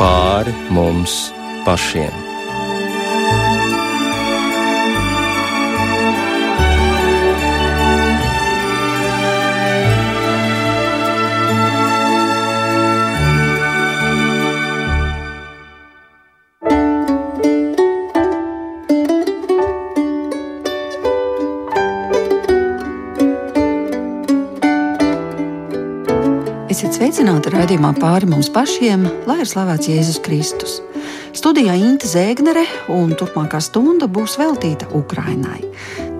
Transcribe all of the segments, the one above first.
pāri mums pašiem. Sveicināti raidījumā pāri mums pašiem, lai ir slavēts Jēzus Kristus. Studijā Inte Zēgnere un turpmākā stunda būs veltīta Ukrainai.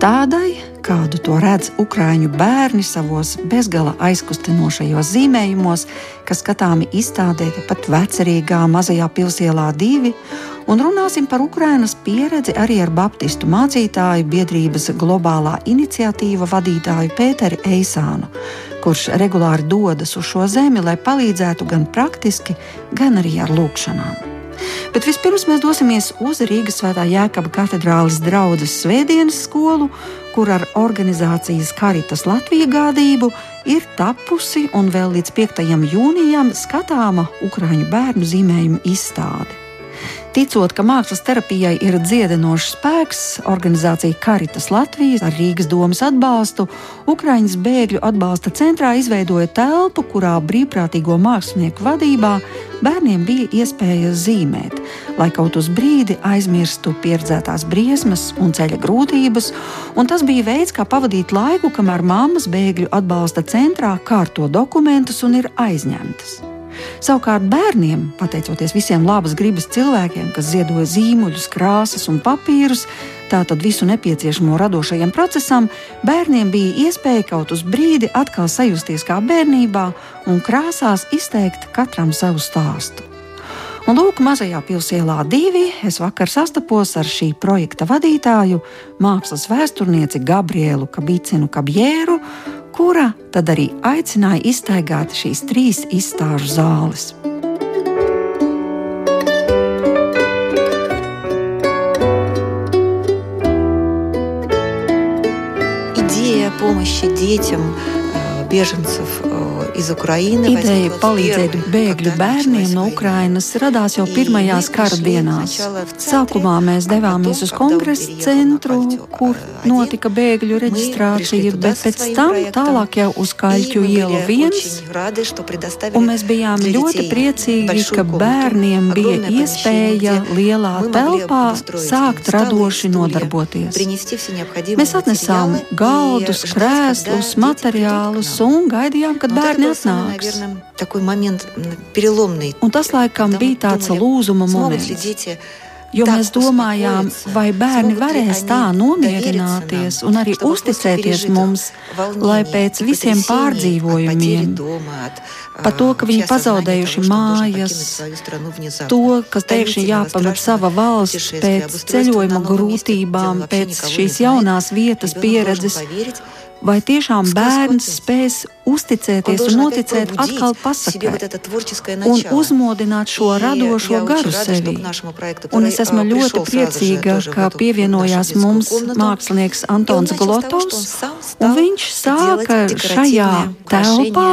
Tādai, kādu to redz Ukrāņu bērni savos bezgala aizkustinošajos zīmējumos, kas skatāmi izstādē pat vecerīgā mazajā pilsēlā divi, un runāsim par Ukrainas pieredzi arī ar Baptistu mācītāju biedrības globālā iniciatīva vadītāju Pēteri Eisānu kurš regulāri dodas uz šo zemi, lai palīdzētu gan praktiski, gan arī ar lūgšanām. Bet vispirms mēs dosimies uz Rīgas Svētā Jēkaba katedrāles draugas svētdienas skolu, kur ar organizācijas Karitas Latvijas gādību ir tapusi un vēl līdz 5. jūnijam skatāma Ukrāņu bērnu zīmējuma izstāde. Ticot, ka mākslas terapijai ir dziedinošs spēks, organizācija Karitas Latvijas ar Rīgas domas atbalstu Ukraiņas bēgļu atbalsta centrā izveidoja telpu, kurā brīvprātīgo mākslinieku vadībā bērniem bija iespēja zīmēt, lai kaut uz brīdi aizmirstu pieredzētās briesmas un ceļa grūtības, un tas bija veids, kā pavadīt laiku, kamēr mammas bēgļu atbalsta centrā kārto dokumentus un ir aizņemtas. Savukārt bērniem, pateicoties visiem labas gribas cilvēkiem, kas ziedoja zīmuļus, krāsas un papīrus, tātad visu nepieciešamo radošajam procesam, bērniem bija iespēja kaut uz brīdi atkal sajusties kā bērnībā un krāsās izteikt katram savu stāstu. Un lūk, mazajā pilsēlā divi es vakar sastapos ar šī projekta vadītāju, mākslas vēsturnieci Gabrielu Kabicinu Kabjēru kura tad arī aicināja iztaigāt šīs trīs izstāžu zāles. Идея помощи детям э, беженцев э, Ideja palīdzēt bēgļu bērniem no Ukrainas radās jau pirmajās kara dienās. Sākumā mēs devāmies uz kongresa centru, kur notika bēgļu reģistrācija, bet pēc tam tālāk jau uz Kaļķu ielu viens. Un mēs bijām ļoti priecīgi, ka bērniem bija iespēja lielā telpā sākt radoši nodarboties. Mēs atnesām galdus, krēslus, materiālus un gaidījām, kad bērni atnāks. Un tas laikam bija tāds lūzuma moments. Jo mēs domājām, vai bērni varēs tā nomierināties un arī uzticēties mums, lai pēc visiem pārdzīvojumiem, par to, ka viņi pazaudējuši mājas, to, ka pēkšņi jāpamet sava valsts pēc ceļojuma grūtībām, pēc šīs jaunās vietas pieredzes vai tiešām bērns spēs uzticēties un noticēt atkal pasakai un uzmodināt šo radošo garu sevi. Un es esmu ļoti priecīga, ka pievienojās mums mākslinieks Antons Glotovs, un viņš sāka šajā telpā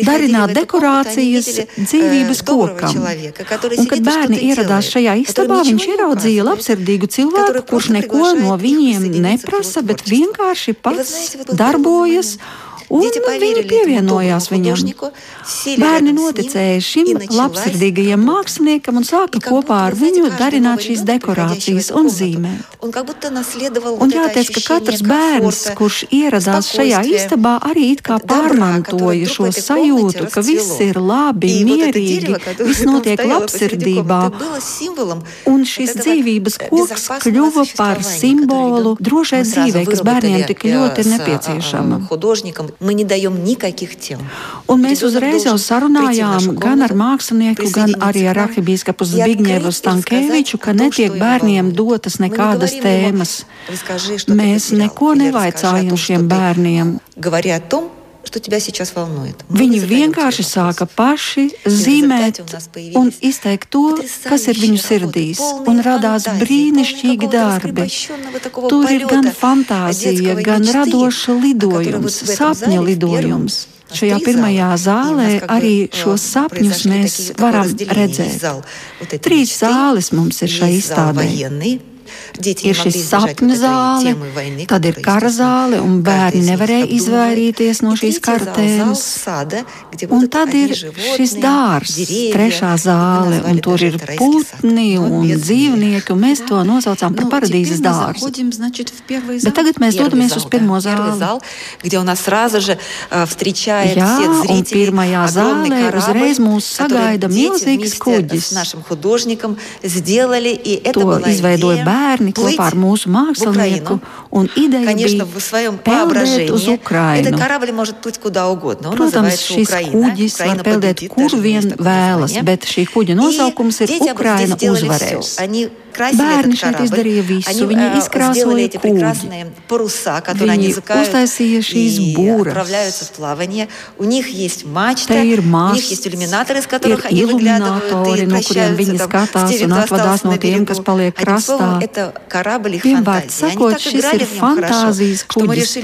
darināt dekorācijas dzīvības kokam. Un, kad bērni ieradās šajā istabā, viņš ieraudzīja labsirdīgu cilvēku, kurš neko no viņiem neprasa, bet vienkārši pats darbojas un viņi pievienojās viņam. Bērni noticēja šim labsirdīgajam māksliniekam un sāka kopā ar viņu darināt šīs dekorācijas un zīmēt. Un jāteic, ka katrs bērns, kurš ieradās šajā istabā, arī it kā pārmantoja šo sajūtu, ka viss ir labi, mierīgi, viss notiek labsirdībā. Un šis dzīvības koks kļuva par simbolu drošai dzīvei, kas bērniem tik ļoti ir nepieciešama. Un mēs uzreiz jau sarunājām gan ar mākslinieku, gan arī ar arhibīskapu Zbigņevu Stankēviču, ka netiek bērniem dotas nekādas tēmas. Mēs neko nevaicājam šiem bērniem. Viņi vienkārši sāka paši zīmēt un izteikt to, kas ir viņu sirdīs, un radās brīnišķīgi darbi. Tur ir gan fantāzija, gan radoša lidojums, sapņa lidojums. šajā pirmajā zālē arī šos sapņus mēs varam redzēt. Trīs zāles mums ir šai izstādē ir šis sapņu zāle, tad ir kara zāle, un bērni nevarēja izvairīties no šīs kara tēmas. Un tad ir šis dārzs, trešā zāle, un tur ir putni un dzīvnieki, un mēs to nosaucām par paradīzes dārzu. Bet tagad mēs dodamies uz pirmo zāli. Jā, un pirmajā zālē uzreiz mūs sagaida milzīgs kuģis. To izveidoja bērni kopā ar mūsu mākslinieku, un ideja bija peldēt uz Ukrainu. Protams, šis kuģis var peldēt kur vien vēlas, bet šī kuģa nosaukums ir Ukraina uzvarēs. Bērni šeit izdarīja visu. Viņi izkrāsoja kuģi. Viņi uztaisīja šīs būras. Te ir masas, ir iluminātori, no kuriem viņi skatās un atvadās no tiem, kas paliek krastā. Vienvārds sakot, šis ir fantāzijas kuģis.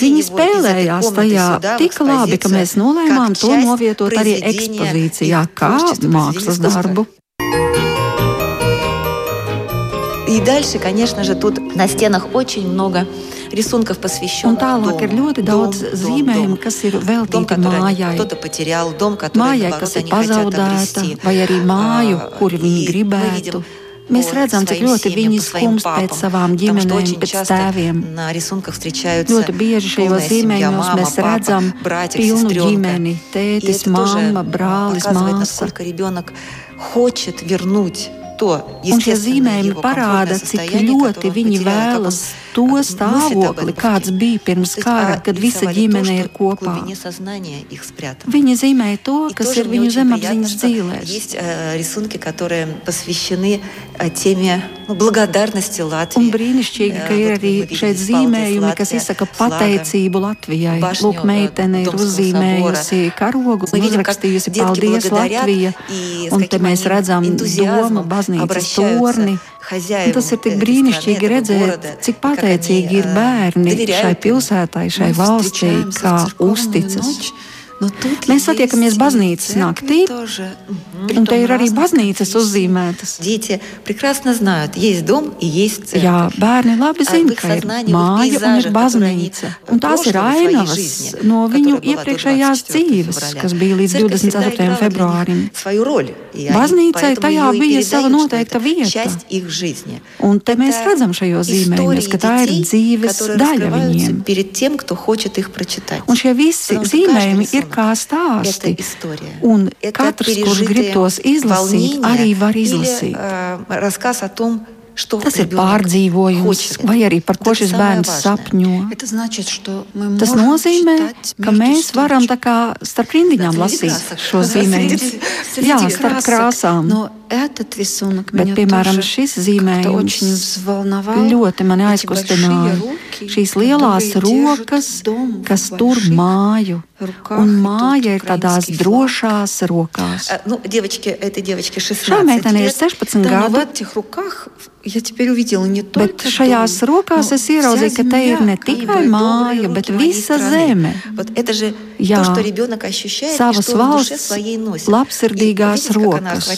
Viņi spēlējās tajā tik labi, ka mēs nolēmām to novietot arī ekspozīcijā kā mākslas darbu. И дальше, конечно же, тут на стенах очень много рисунков, посвященных Un tālāk ir ļoti daudz dom, zīmējumu, kas ir veltīti mājai. Потерял, дом, mājai, kas ir pazaudēta, vai arī māju, kur viņi gribētu. Mēs redzam, cik ļoti viņi skumst pēc savām ģimenēm, pēc tēviem. Ļoti bieži šajos zīmējumos mēs redzam pilnu ģimeni - tētis, mamma, brālis, māsa. Un šie zīmējumi parāda, cik ļoti viņi vēlas to stāvokli, kāds bija pirms kara, kad visa ģimene ir kopā. Viņi zīmēja to, kas ir viņu zemapziņas dzīvēs. Un brīnišķīgi, ka ir arī šeit zīmējumi, kas izsaka pateicību Latvijai. Lūk, meitene ir uzzīmējusi karogu uzrakstījusi Paldies Latvija. Un te mēs redzam domu baznīcas torni. Un tas ir tik brīnišķīgi redzēt, cik pateicīgi ir bērni šai pilsētai, šai valstī, kā uzticas. Mēs satiekamies baznīcas naktī, un te ir arī baznīcas uzzīmētas. Jā, bērni labi zina, ka ir māja un ir baznīca. Un tās ir ainavas no viņu iepriekšējās dzīves, kas bija līdz 24. februārim. Baznīcai tajā bija sava noteikta vieta. Un te mēs redzam šajos zīmējumos, ka tā ir dzīves daļa viņiem. Un šie visi zīmējumi ir kā stāsti. Un katrs, kurš grib tos izlasīt, arī var izlasīt. Tas ir pārdzīvojums, vai arī par ko šis bērns sapņo. Tas nozīmē, ka mēs varam tā kā starp rindiņām lasīt šo zīmējumu. Jā, starp krāsām. Bet, piemēram, šis zīmējums ļoti mani aizkustināja. Šīs lielās rokas, kas tur māju, un māja ir tādās drošās rokās. Šai meitenei ir 16 gadi. Bet šajās rokās es ieraudzīju, ka te ir ne tikai māja, bet visa zeme. Jā, savas valsts labsirdīgās rokas.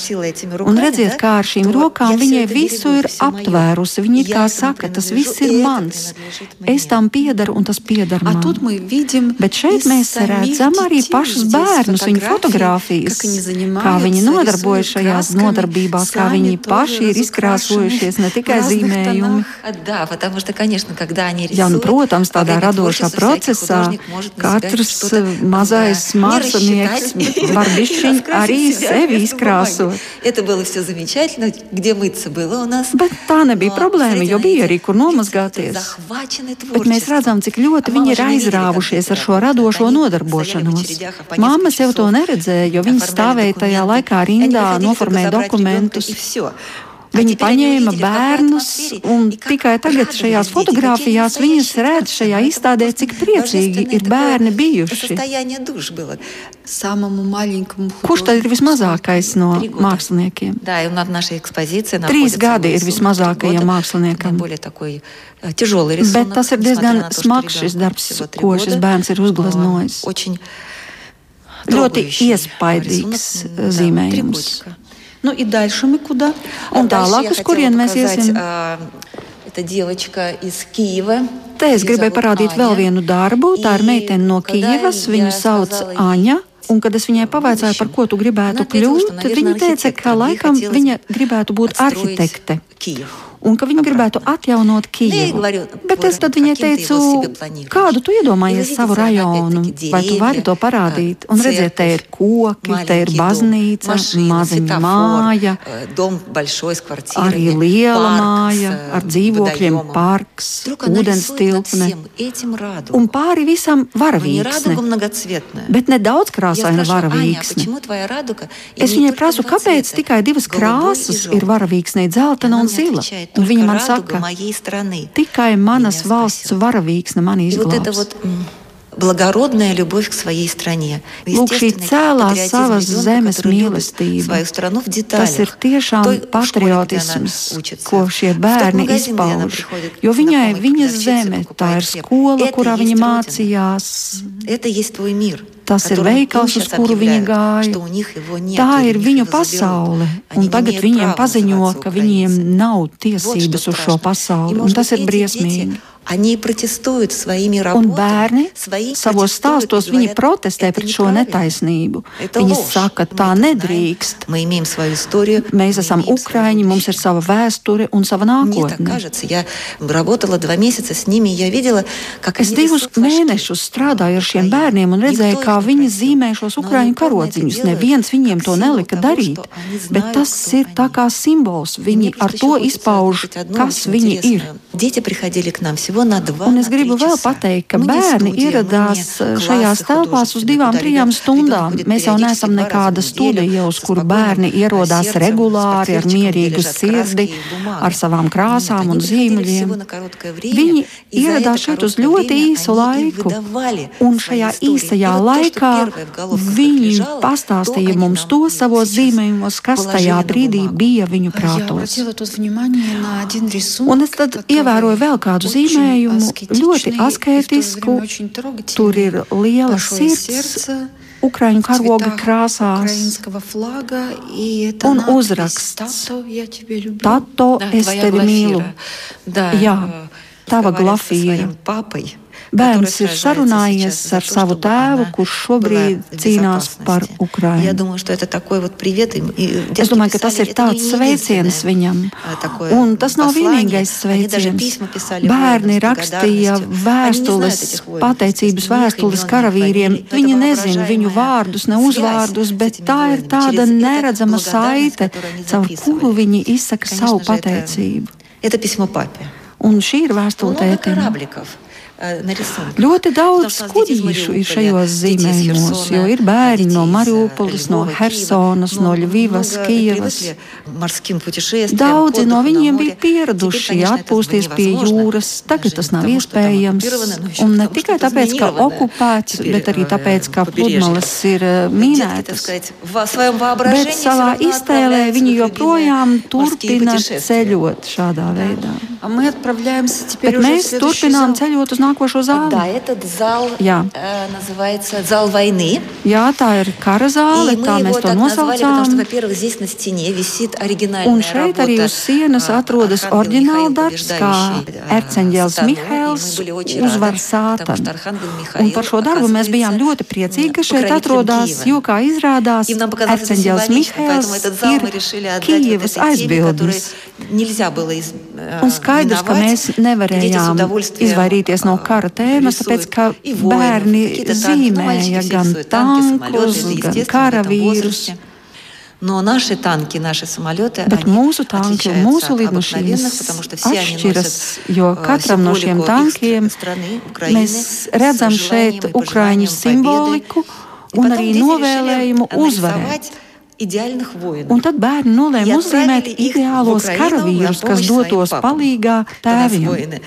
Un redziet, kā ar šīm rokām viņai visu ir aptvērusi. Viņa kā saka, tas viss ir mans. Es tam piedaru un tas piedara man. Bet šeit mēs redzam arī pašus bērnus, viņu fotogrāfijas, kā viņi nodarbojas šajās nodarbībās, kā viņi paši ir izkrāsojušies ne tikai zīmējumi. Jā, nu, protams, tādā radošā procesā katrs mazais mākslinieks var bišķiņ arī sevi izkrāsot. было все замечательно, где мыться было у нас. Bet tā nebija problēma, jo bija arī kur nomazgāties. Bet mēs redzam, cik ļoti viņi ir aizrāvušies ar šo radošo nodarbošanos. Māma sev to neredzēja, jo viņa stāvēja tajā laikā rindā, noformēja dokumentus. Viņi paņēma bērnus, un tikai tagad šajās fotografijās viņas redz šajā izstādē, cik priecīgi ir bērni bijuši. Kurš tad ir vismazākais no māksliniekiem? Trīs gadi ir vismazākajam māksliniekam. Bet tas ir diezgan smags šis darbs, ko šis bērns ir uzgleznojis. Ļoti iespaidīgs zīmējums. котика. Nu, и дальше мы куда? А Un дальше tālāk, я uz хотела kurien mēs показать, iesim? а, Это девочка из Киева. Te es Её gribēju зовут parādīt vēl Аня. vienu darbu. Tā ir И meitene no когда Kijavas. я Viņu sauc сказала ей Aņa. Un, kad es viņai pavaicāju, par ko tu gribētu Она ответила, kļūt, что, tad viņa наверное, teica, ka архитектором. Ей laikam хотелось viņa gribētu būt отстроить arhitekte. Киев. un ka viņi gribētu atjaunot Kijevu. Bet es tad viņai teicu, kādu tu iedomājies savu rajonu, vai tu vari to parādīt? Un redziet, te ir koki, te ir baznīca, maziņa māja, arī liela māja ar dzīvokļiem, parks, ūdens tilpne. Un pāri visam varavīksne, bet ne daudz krāsaina varavīksne. Es viņai prasu, kāpēc tikai divas krāsas ir varavīksnei, dzeltena un zila? Un viņa man saka, tikai manas valsts varavīksne mani izglābs вот м, благородная любовь к своей стране. Lūk, šī Естественный cēlā патриотизм savas ребенка, zemes который любит mīlestība. свою страну в деталях. Tas ir tiešām Той школе, где она patriotisms, учится, ko šie в тот bērni магазин, где она izpauž. приходит Jo к viņai знакомой viņas продавщице, zeme, tā покупает ir хлеб. skola, Это kurā есть viņa родина. mācījās. Это есть твой мир. Tas ir которым им veikals, uz сейчас kuru viņa объявляют, gāja. что у них его нет, Tā и ir у них viņu его заберут. pasaule. Они Un не tagad имеют viņiem права paziņo, называться ka viņiem украинцами. nav Вот tiesības что uz šo страшно. И, pasauli. Un может tas быть, ir эти briesmīgi. Un bērni savos stāstos viņi protestē pret šo netaisnību. Viņi saka, tā nedrīkst. Mēs esam ukraini, mums ir sava vēsture un sava nākotne. Es divus mēnešus strādāju ar šiem bērniem un redzēju, kā viņi zīmē šos ukraiņu karodziņus. Neviens viņiem to nelika darīt, bet tas ir tā kā simbols. Viņi ar to izpauž, kas viņi ir. Un es gribu vēl pateikt, ka bērni ieradās šajās telpās uz divām, trijām stundām. Mēs jau neesam nekāda studija, uz kuru bērni ierodās regulāri, ar mierīgu sirdi, ar savām krāsām un zīmuļiem. Viņi ieradās šeit uz ļoti īsu laiku, un šajā īsajā laikā viņi pastāstīja mums to savos zīmējumos, kas tajā brīdī bija viņu prātos. Un es tad ievēroju vēl kādu zīmējumu formējumu ļoti asketisku, tur ir liela sirds. Ukrāņu karoga krāsās un uzraksts Tato, es tevi mīlu. Jā, tava glafija. со Glafīra. своим папой, Bērns который ir сражается sarunājies сейчас за ar то, savu чтобы tēvu, она kurš šobrīd была в cīnās par безопасности. Ukrainu. Я думаю, что это такой вот привет им. И Es детки domāju, ka tas писали, ir это не tāds sveiciens единственное, viņam. а, такое Un tas nav послание. vienīgais Они даже sveiciens. письма писали Bērni воинам с rakstīja благодарностью. Они не знают vēstules, этих воинов, pateicības естественно, их vēstules имен, karavīriem. фамилий. Но Viņi это nezina viņu воображаемая vārdus, ne связь uzvārdus, с bet этими tā ir воинами. tāda Через это neredzama благодарность, saite, которую они caur записывали. kuru viņi izsaka Конечно savu же, это- pateicību. Это письмо папе. Un šī ir vēstule Ļoti daudz kurīšu ir šajos zīmējumos, jo ir bērni no Mariupolis, no Hersonas, no Ļvivas, Kievas. Daudzi no viņiem bija pieraduši atpūsties pie jūras, tagad tas nav iespējams. Un ne tikai tāpēc, ka okupēts, bet arī tāpēc, ka pludmales ir э, minētas. Bet savā iztēlē viņi joprojām turpina ceļot šādā veidā. Bet mēs turpinām ceļot uz nākotnē nākošo zāli. Tā ir zāle, kas saucas Vainī. Jā, tā ir kara zāle, tā mēs to nosaucām. Un šeit arī uz sienas atrodas oriģināla darbs, kā Erceņģēls Mihails uzvar sātanu. Un par šo darbu mēs bijām ļoti priecīgi, ka šeit atrodas, jo, kā izrādās, Erceņģēls Mihails ir Kijevas aizbildnis. Un skaidrs, ka mēs nevarējām izvairīties no э, kara tēmas, рисуют tāpēc, ka и воинов, bērni какие-то танки. Ну, мальчики zīmēja все gan рисуют танки, самолеты, tankus, это gan естественно, в этом karavīrus. возрасте. Но наши танки, наши самолеты, Bet они mūsu tanki un отличаются mūsu от lidmašīnas обыкновенных, потому что все они atšķiras, носят jo э, katram no šiem символику их tankiem страны, Украины, mēs с redzam желанием šeit и Ukraiņu пожеланием победы. simboliku И un потом arī дети novēlējumu решили uzvarēt. Un tad bērni nolēma uzzīmēt ideālos karavīrus, kas dotos palīgā tēviem.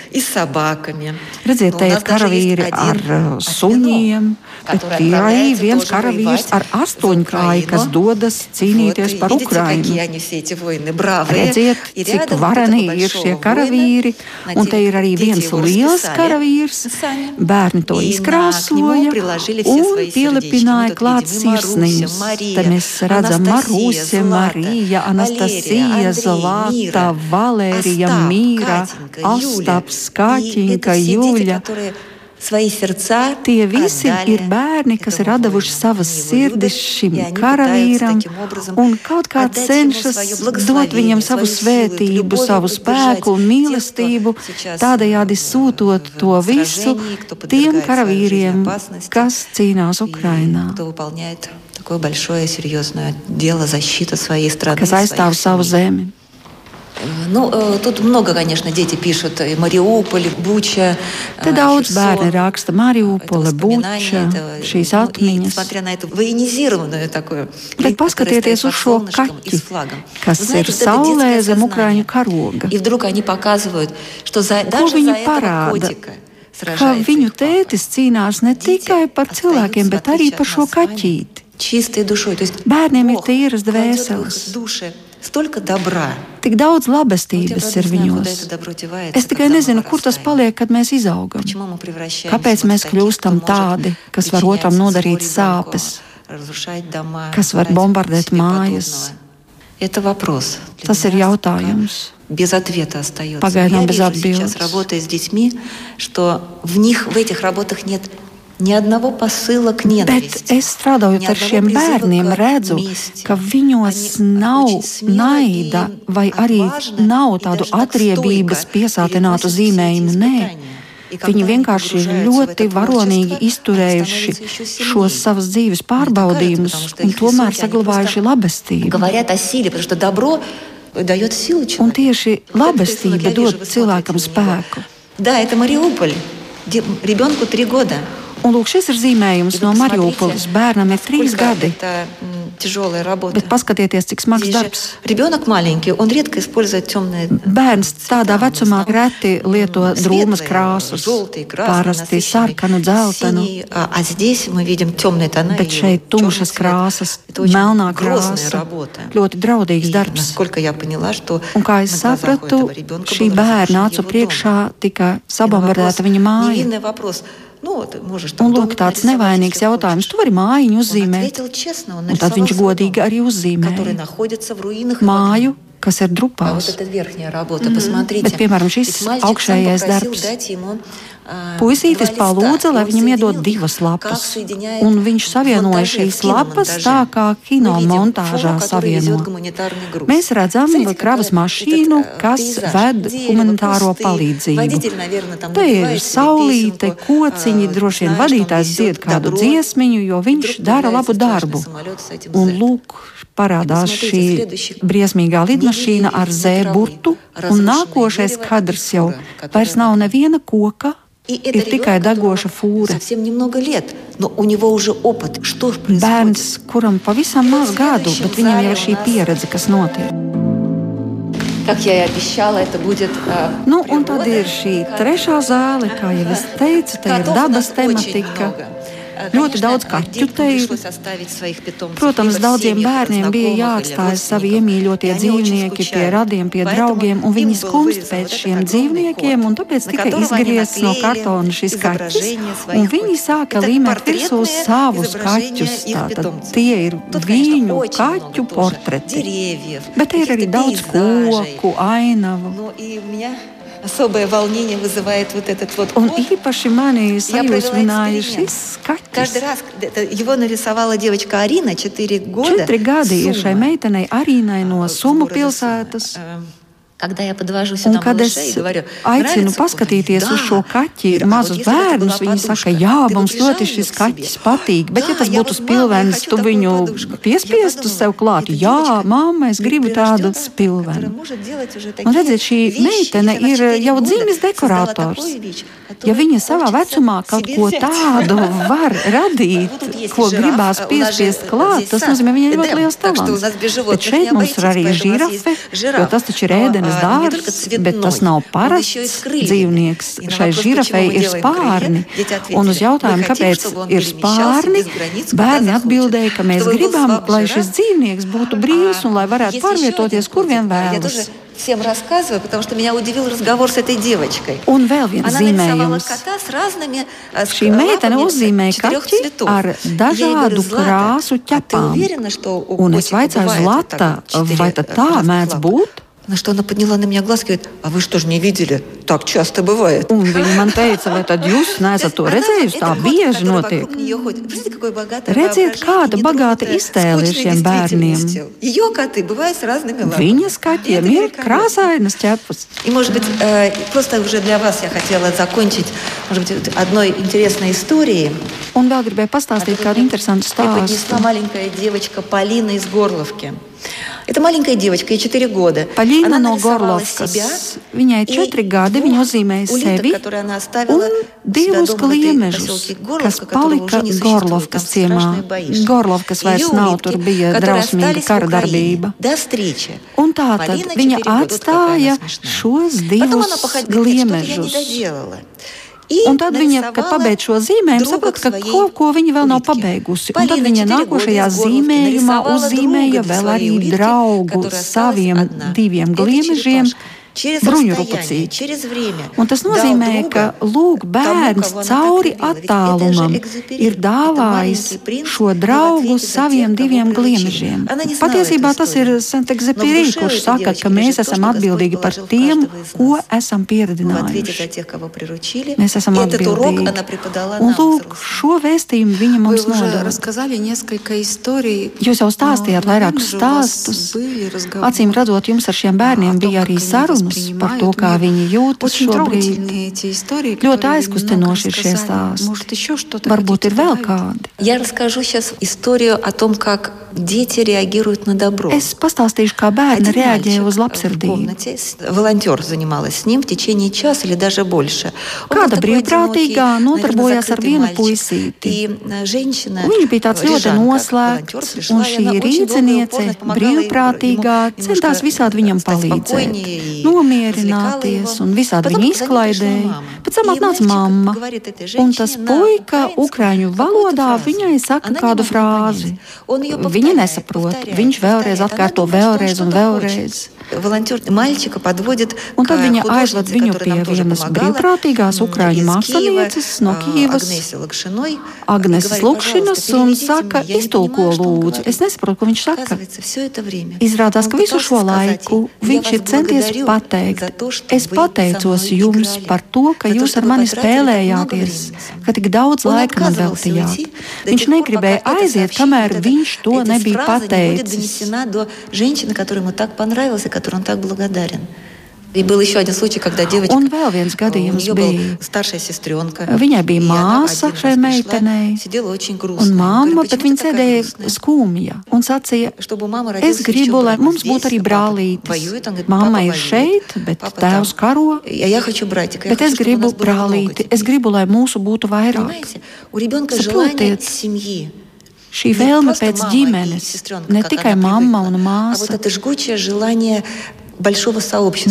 Redziet, te ir karavīri ar э, suņiem, bet ir arī viens karavīrs ar astoņkrāju, kas dodas cīnīties par Ukrainu. Redziet, cik vareni ir šie karavīri, un te ir arī viens liels karavīrs. Bērni to izkrāsoja un pielepināja klāt sirsniņus. Te mēs redzam Маруся, Мария, Te mēs redzam Анастасия, Marusi, Злата, Marija, Валерия, Anastasija, Андрей, Zlata, Мира, Valērija, Остап, Mīra, Катенька, Юля. Ostaps, И Kaķinka, это все дети, Juļa. которые свои сердца Tie visi отдали ir bērni, kas ir этому devuši воину. savas Они его sirdis любят, šim и они karavīram, пытаются таким образом un kaut kā отдать ему cenšas свое dot viņam благословение, savu свою силу, эту svētību, любовь savu поддержать spēku un тех, mīlestību, кто сейчас tādējādi в sūtot to visu сражении, кто tiem подвергает свою жизнь karavīriem, опасности, kas cīnās и Ukrainā, кто выполняет такое большое серьезное дело защита своей страны. kas aizstāv своих savu семей. zemi. Э, Ну, э, тут много, конечно, дети пишут. И Мариуполь, Буча, Te э, daudz Херсон. bērni raksta Это Mariupole, воспоминания, Buča, это, šīs ну, и atmiņas. несмотря на эту военизированную такую Bet плитку, которая paskatieties стоит uz под šo солнышком и kaķi, с флагом. kas Вы знаете, ir вот это saulē детское zem сознание. Ukraiņu karoga. И вдруг они показывают, что за, Ko даже за viņi этого parāda? котика Ka сражается viņu их папа. tētis cīnās ne Дети tikai par остаются, cilvēkiem, в bet arī отличие par от šo нас с вами, kaķīti. Чистой душой. То есть Bērniem ir Бог tīras кладет в dvēseles. их души столько добра. Tik daudz Но я, labestības правда, ir не знаю, куда viņos. это добро девается, Es tikai когда мы nezinu, kur tas вырастаем. paliek, kad mēs izaugam. Почему мы превращаемся Kāpēc вот mēs в таких, kļūstam кто может tādi, kas var причинять otram зло nodarīt ребенку, sāpes, разрушать дома, kas var пытать bombardēt себе mājas? подобного? Это вопрос. Для Tas ir меня пока jautājums. Без ответа остается. Pagaidām Я bez вижу сейчас, atbildes. работая с детьми, что в них, в этих работах нет ни одного посыла к Bet ненависти. es strādājot ни ar одного šiem призыва bērniem, к redzu, мести. ka viņos Они nav очень смело naida и vai arī отважно nav и tādu даже так atriebības стойко piesātinātu переносят все эти zīmējumu. Nē, испытания. И когда viņi они vienkārši ir погружаются в ļoti это varonīgi творчество, izturējuši они становятся еще сильнее. šos savas dzīves pārbaudījumus потому что un их tomēr рисунки, они saglabājuši просто labestību. говорят о силе, потому что добро дает силу Un человеку. tieši Вот этот рисунок, labestība я вижу, dod вы cilvēkam смотрите на него. spēku. Да, это Мариуполь. Де- Ребенку три года. Un lūk, šis ir zīmējums no Mariupoles. Bērnam ir trīs gadi. Bet paskatieties, cik smags darbs. Bērns tādā vecumā reti lieto drūmas krāsas, parasti sarkanu, dzeltenu. Bet šeit tumšas krāsas, melnā krāsa, ļoti draudīgs darbs. Un kā es sapratu, šī bērna acu priekšā tika sabombardēta viņa māja. Un lūk, tāds nevainīgs jautājums. Tu vari mājiņu uzzīmēt. Un tad viņš godīgi arī uzzīmēja māju, kas ir drupās. Mm -hmm. Bet, piemēram, šis augšējais darbs. Puisītis palūdza, lai viņam iedod divas lapas, un viņš savienoja šīs lapas tā, kā kino montāžā savieno. Mēs redzam kravas mašīnu, kas ved humanitāro palīdzību. Te ir saulīte, kociņi, droši vien vadītājs dzied kādu dziesmiņu, jo viņš dara labu darbu. Un lūk, parādās šī briesmīgā lidmašīna ar zēburtu, un nākošais kadrs jau vairs nav neviena koka Ir tikai degoša fūre. Bērns, kuram pavisam maz gadu, bet viņam jau ir šī pieredze, kas notiek. Nu, un tad ir šī trešā zāle, kā jau es teicu, tā ir dabas tematika. Ļoti daudz kaķu te ir. Protams, daudziem bērniem bija jāatstāj savi iemīļotie dzīvnieki pie radiem, pie draugiem, un viņi skumst pēc šiem dzīvniekiem, un tāpēc tika izgriezts no kartona šis kaķis. Un viņi sāka līmēt virsū savus kaķus. Tātad tie ir viņu kaķu portreti. Bet ir arī daudz koku, ainavu Ну и у меня особое волнение вызывает вот этот вот Un кот. īpaši mani Я провела sajūsmināja эксперимент. šis Каждый kaķis. раз это его нарисовала девочка Арина, 4 года. Četri gadi ir šai Summa. meitenei Arīnai no Un, kad es aicinu paskatīties uz šo kaķi, mazus bērnus, viņi saka, jā, mums ļoti šis kaķis patīk, bet ja tas būtu spilvenis, tu viņu piespiestu sev klāt, jā, mamma, es gribu tādu spilvenu. Un redziet, šī meitene ir э, jau dzimis dekorators. Ja viņa savā vecumā kaut ko tādu var radīt, ko gribās piespiest klāt, tas nozīmē, viņai ļoti liels talants. Bet šeit mums ir arī žirafe, jo tas taču ir ēdenes dārsts, bet tas nav parasts dzīvnieks. Šai žirafei ir spārni. Un uz jautājumu, kāpēc ir spārni, bērni atbildēja, ka mēs gribam, lai šis dzīvnieks būtu brīvs un lai varētu pārvietoties, kur vien vēlas. всем рассказываю, потому что меня удивил разговор с этой девочкой. Он Она нарисовала кота с разными Шī meitene uzzīmēja kaķi ar dažādu krāsu ķepām. Un es vaicāju Zlata, vai tad tā mēdz būt? На что она подняла на меня глаз и говорит, а вы что ж не видели? Так часто бывает. Un viņa man teica, vai tad jūs neesat to redzējuši? Tā bieži notiek. Redziet, kāda bagāta iztēle ir šiem bērniem. Viņas kaķiem ir krāsainas ķepas. И, может быть, э, просто уже для вас я хотела закончить, может быть, одной интересной историей. Un vēl gribēju pastāstīt kādu interesantu stāstu. Я поднесла маленькая девочка Полина из Горловки. Это маленькая девочка, ей 4 года. Полина no Gorlovkas. Viņai ir 4 gadi, viņa uzzīmēja sevi un divus gliemežus, kas palika Gorlovkas ciemā. Gorlovkas vairs nav, tur bija drausmīga kara darbība. Un tā tad viņa atstāja šos divus gliemežus. Un tad viņa, kad pabeidz šo zīmējumu, saprot, ka kaut ko viņa vēl nav pabeigusi. Un tad viņa nākošajā zīmējumā uzzīmēja vēl arī draugu saviem diviem gliemežiem. Paška bruņu rupacīti. Un tas nozīmē, ka lūk, bērns cauri attālumam ir dāvājis šo draugu saviem diviem gliemežiem. Patiesībā tas ir Santekzepirī, kurš saka, ka mēs esam atbildīgi par tiem, ko esam pieredzinājuši. Mēs esam atbildīgi. Un lūk, šo vēstījumu viņa mums nodeva. Jūs jau stāstījāt vairākus stāstus. Acīm redzot, jums ar šiem bērniem bija arī sarunas sarunas par to, kā viņi jūtas šobrīd. Ļoti aizkustinoši ir šie stāsti. Varbūt ir vēl kādi. Es pastāstīšu, kā bērni reaģēja uz labsirdību. Kāda brīvprātīgā nodarbojās ar vienu puisīti. Viņš bija tāds ļoti noslēgts, un šī rīdziniece brīvprātīgā centās visādi viņam palīdzēt. Nu, nomierināties un visādi viņu izklaidēja. Pēc tam atnāca mamma, un tas puika ukraiņu valodā viņai saka kādu frāzi. Viņa nesaprot, viņš vēlreiz atkārto vēlreiz un vēlreiz. Un tad viņa aizved viņu pie vienas brīvprātīgās ukraiņu mākslinieces no Kīvas, Agneses Lukšinas, un saka, iztulko lūdzu. Es nesaprotu, ko viņš saka. Izrādās, ka visu šo laiku viņš ir centies pateikt. Es pateicos jums par to, ka jūs ar mani spēlējāties, ka tik daudz laika man veltījāt. Viņš negribēja aiziet, kamēr viņš to nebija pateicis который он так благодарен. И был еще один случай, когда девочка... Un vēl viens gadījums bija. Staršai sestrionka. Viņai bija māsa šai meitenei. Un mamma, bet viņa sēdēja skumja un sacīja, es gribu, lai mums būtu arī brālītis. Mamma ir šeit, bet tēvs karo. Bet es gribu brālīti. Es gribu, lai mūsu būtu vairāk. Saprotiet šī vēlme pēc ģimenes, ne tikai mamma un māsa,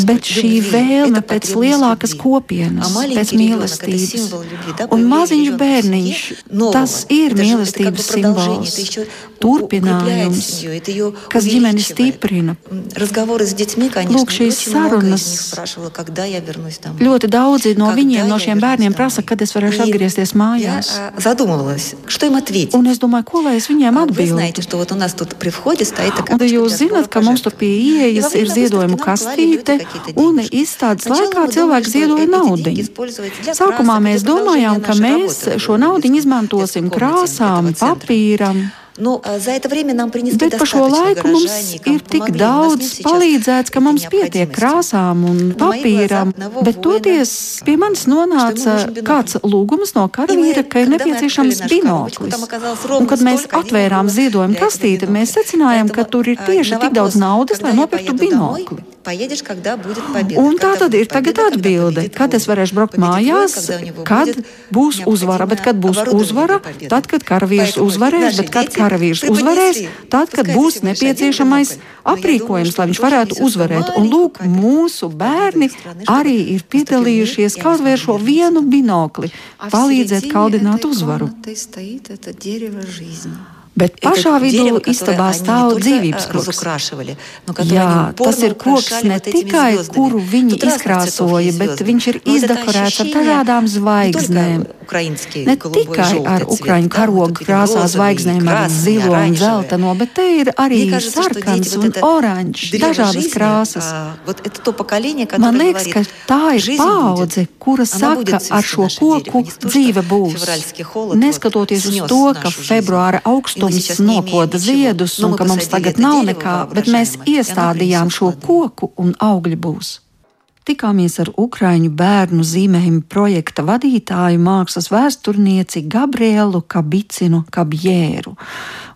Bet šī vēlme pēc lielākas kopienas, pēc mīlestības, un maziņš bērniņš, tas ir mīlestības simbols, turpinājums, kas ģimeni stiprina. Lūk, šīs sarunas. ļoti daudzi no viņiem, no šiem bērniem prasa, kad es varēšu atgriezties mājās. Un es domāju, ko lai es viņiem atbildētu? Un jūs zināt, ka mums tur pie ieejas ir ziedojumi ziedojumu kastīte, un izstādes laikā cilvēki ziedoja naudu. Sākumā mēs domājām, ka mēs šo naudu izmantosim krāsām, papīram. Nu, Bet par šo laiku mums ir tik daudz palīdzēts, ka mums pietiek krāsām un papīram. Bet toties pie manis nonāca kāds lūgums no karavīra, ka ir nepieciešams binoklis. Un, kad mēs atvērām ziedojumu kastīti, mēs secinājām, ka tur ir tieši tik daudz naudas, lai nopirktu binokli. Un tā tad ir tagad atbilde, kad es varēšu braukt mājās, kad būs uzvara, bet kad būs uzvara, tad, kad karavīrs uzvarēs, bet kad karavīrs uzvarēs, tad, kad būs nepieciešamais aprīkojums, lai viņš varētu uzvarēt. Un lūk, mūsu bērni arī ir piedalījušies kaut vai šo vienu binokli, palīdzēt kaldināt uzvaru. Bet pašā vidū istabā stāv dzīvības koks. Jā, tas ir koks ne tikai, kuru viņi izkrāsoja, bet viņš ir izdekorēts ar dažādām zvaigznēm. Ne tikai ar ukraiņu karogu krāsā zvaigznēm, ar zilo un zeltaino, bet te ir arī sarkans un oranžs, dažādas krāsas. Man liekas, ka tā ir paudze, kura saka, ar šo koku dzīve būs. Neskatoties uz to, ka februāra augstu Atkritums nokoda ziedus, un ka mums tagad nav nekā, bet mēs iestādījām šo koku un augļi būs. Tikāmies ar Ukrāņu bērnu zīmējumu projekta vadītāju, mākslas vēsturnieci Gabrielu Kabicinu Kabjēru.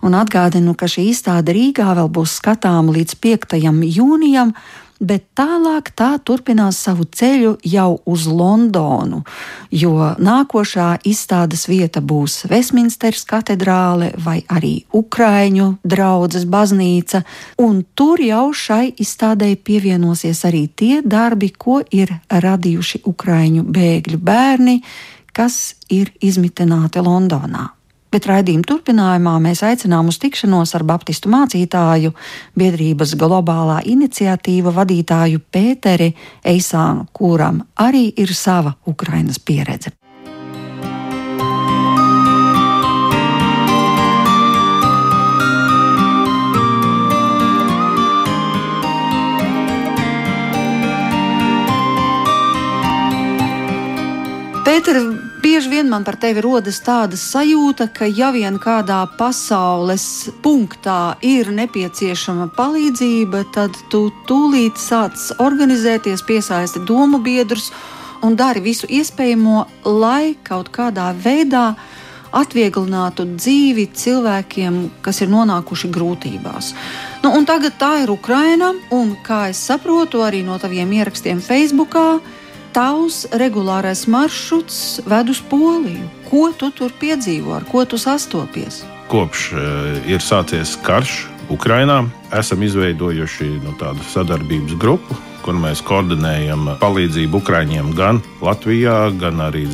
Un atgādinu, ka šī izstāde Rīgā vēl būs skatāma līdz 5. jūnijam, bet tālāk tā turpinās savu ceļu jau uz Londonu, jo nākošā izstādes vieta būs Westminsteras katedrāle vai arī Ukraiņu draudzes baznīca, un tur jau šai izstādēji pievienosies arī tie darbi, ko ir radījuši Ukraiņu bēgļu bērni, kas ir izmitināti Londonā. Bet raidījuma turpinājumā mēs aicinām uz tikšanos ar Baptistu mācītāju, biedrības globālā iniciatīva vadītāju Pēteri Eisānu, kuram arī ir sava Ukrainas pieredze. Pēter, bieži vien man par tevi rodas tāda sajūta, ka ja vien kādā pasaules punktā ir nepieciešama palīdzība, tad tu tūlīt sāc organizēties, piesaisti domu biedrus un dari visu iespējamo, lai kaut kādā veidā atvieglinātu dzīvi cilvēkiem, kas ir nonākuši grūtībās. Nu, tagad tā ir Ukraina, un kā es saprotu arī no taviem ierakstiem Facebook tavs regulārais maršruts ved uz Poliju. Ko tu tur piedzīvo, ar ko tu sastopies? Kopš uh, ir sācies karš Ukrajinā, esam izveidojuši nu, tādu sadarbības grupu, kur mēs koordinējam palīdzību Ukrāņiem gan Latvijā, gan arī